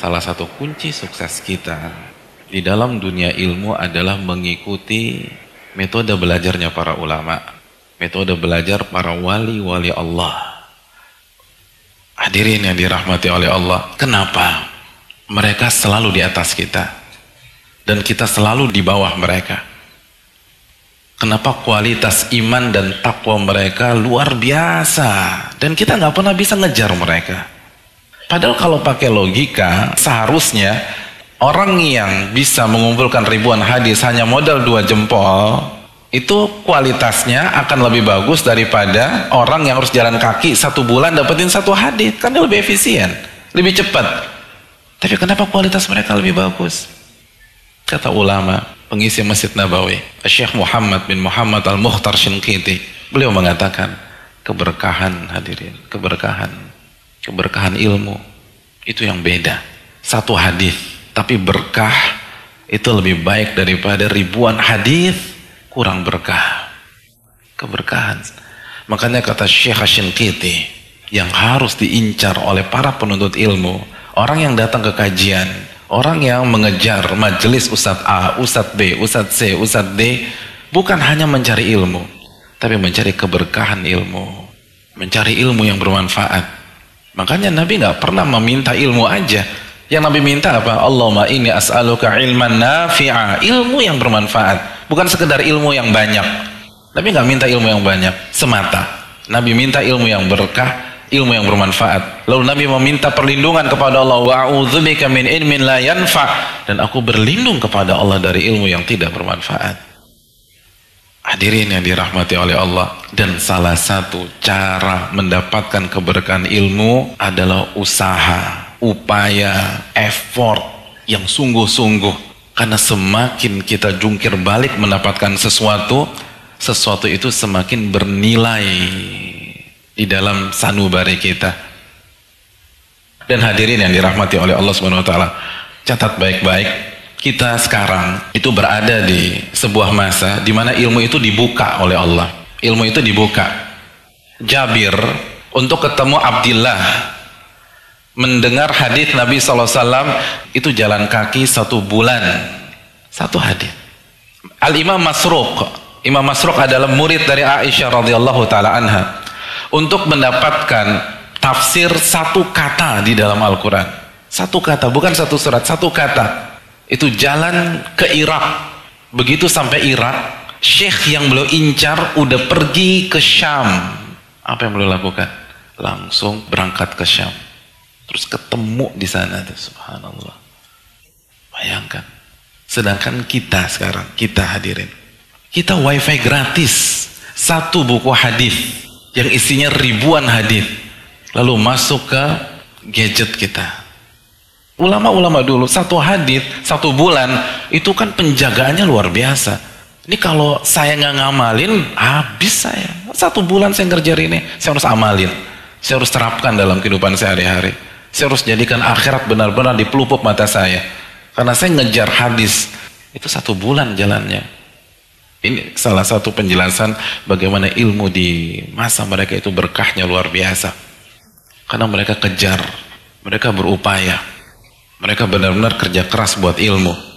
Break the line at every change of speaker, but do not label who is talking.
salah satu kunci sukses kita di dalam dunia ilmu adalah mengikuti metode belajarnya para ulama, metode belajar para wali-wali Allah. Hadirin yang dirahmati oleh Allah, kenapa mereka selalu di atas kita dan kita selalu di bawah mereka? Kenapa kualitas iman dan takwa mereka luar biasa dan kita nggak pernah bisa ngejar mereka? Padahal kalau pakai logika, seharusnya orang yang bisa mengumpulkan ribuan hadis hanya modal dua jempol, itu kualitasnya akan lebih bagus daripada orang yang harus jalan kaki satu bulan dapetin satu hadis. Kan lebih efisien, lebih cepat. Tapi kenapa kualitas mereka lebih bagus? Kata ulama, pengisi Masjid Nabawi, Syekh Muhammad bin Muhammad Al-Muhtar Shinkiti, beliau mengatakan, keberkahan hadirin, keberkahan keberkahan ilmu itu yang beda. Satu hadis tapi berkah itu lebih baik daripada ribuan hadis kurang berkah. Keberkahan. Makanya kata Syekh Kiti yang harus diincar oleh para penuntut ilmu orang yang datang ke kajian orang yang mengejar majelis Ustadz A, Ustadz B, Ustadz C, Ustadz D bukan hanya mencari ilmu tapi mencari keberkahan ilmu. Mencari ilmu yang bermanfaat Makanya Nabi nggak pernah meminta ilmu aja. Yang Nabi minta apa? Allahumma ini as'aluka ilman nafi'a. Ilmu yang bermanfaat. Bukan sekedar ilmu yang banyak. Nabi nggak minta ilmu yang banyak. Semata. Nabi minta ilmu yang berkah. Ilmu yang bermanfaat. Lalu Nabi meminta perlindungan kepada Allah. Wa'udzubika min ilmin la yanfa. Dan aku berlindung kepada Allah dari ilmu yang tidak bermanfaat. Hadirin yang dirahmati oleh Allah dan salah satu cara mendapatkan keberkahan ilmu adalah usaha, upaya, effort yang sungguh-sungguh. Karena semakin kita jungkir balik mendapatkan sesuatu, sesuatu itu semakin bernilai di dalam sanubari kita. Dan hadirin yang dirahmati oleh Allah Subhanahu wa taala, catat baik-baik kita sekarang itu berada di sebuah masa di mana ilmu itu dibuka oleh Allah. Ilmu itu dibuka. Jabir untuk ketemu Abdillah mendengar hadis Nabi SAW itu jalan kaki satu bulan satu hadis. Al Imam Masruq Imam Masruq adalah murid dari Aisyah radhiyallahu taala anha untuk mendapatkan tafsir satu kata di dalam Al-Quran satu kata bukan satu surat satu kata itu jalan ke Irak. Begitu sampai Irak Syekh yang beliau incar udah pergi ke Syam. Apa yang beliau lakukan? Langsung berangkat ke Syam. Terus ketemu di sana tuh subhanallah. Bayangkan. Sedangkan kita sekarang kita hadirin. Kita wifi gratis. Satu buku hadis yang isinya ribuan hadis. Lalu masuk ke gadget kita Ulama-ulama dulu satu hadis satu bulan itu kan penjagaannya luar biasa. Ini kalau saya nggak ngamalin habis saya. Satu bulan saya ngerjain ini, saya harus amalin. Saya harus terapkan dalam kehidupan sehari-hari. Saya harus jadikan akhirat benar-benar di pelupuk mata saya. Karena saya ngejar hadis itu satu bulan jalannya. Ini salah satu penjelasan bagaimana ilmu di masa mereka itu berkahnya luar biasa. Karena mereka kejar, mereka berupaya. Mereka benar-benar kerja keras buat ilmu.